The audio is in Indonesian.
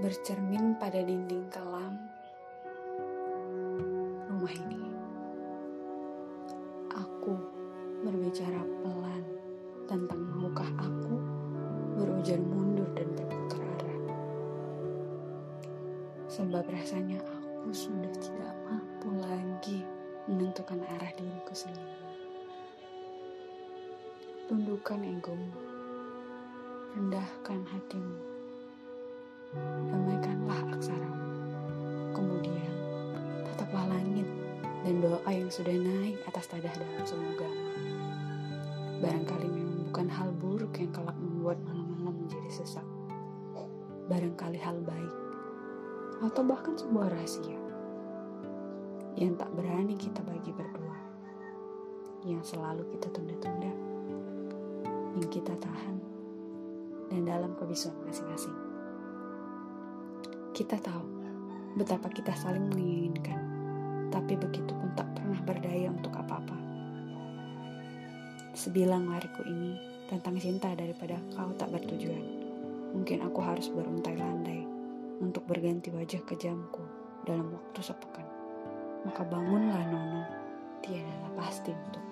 bercermin pada dinding kelam rumah ini. Aku berbicara pelan tentang maukah aku berujar mundur dan berputar arah. Sebab rasanya aku sudah tidak mampu lagi menentukan arah diriku sendiri. Tundukkan egomu, rendahkan hatimu, tataplah langit dan doa yang sudah naik atas tadah dalam semoga. Barangkali memang bukan hal buruk yang kelak membuat malam-malam menjadi sesak. Barangkali hal baik, atau bahkan sebuah rahasia yang tak berani kita bagi berdua, yang selalu kita tunda-tunda, yang kita tahan, dan dalam kebisuan masing-masing. Kita tahu betapa kita saling menginginkan, tapi begitu pun tak pernah berdaya untuk apa-apa. Sebilang lariku ini tentang cinta daripada kau tak bertujuan. Mungkin aku harus beruntai-lantai untuk berganti wajah kejamku dalam waktu sepekan. Maka bangunlah Nona, tiadalah pasti untuk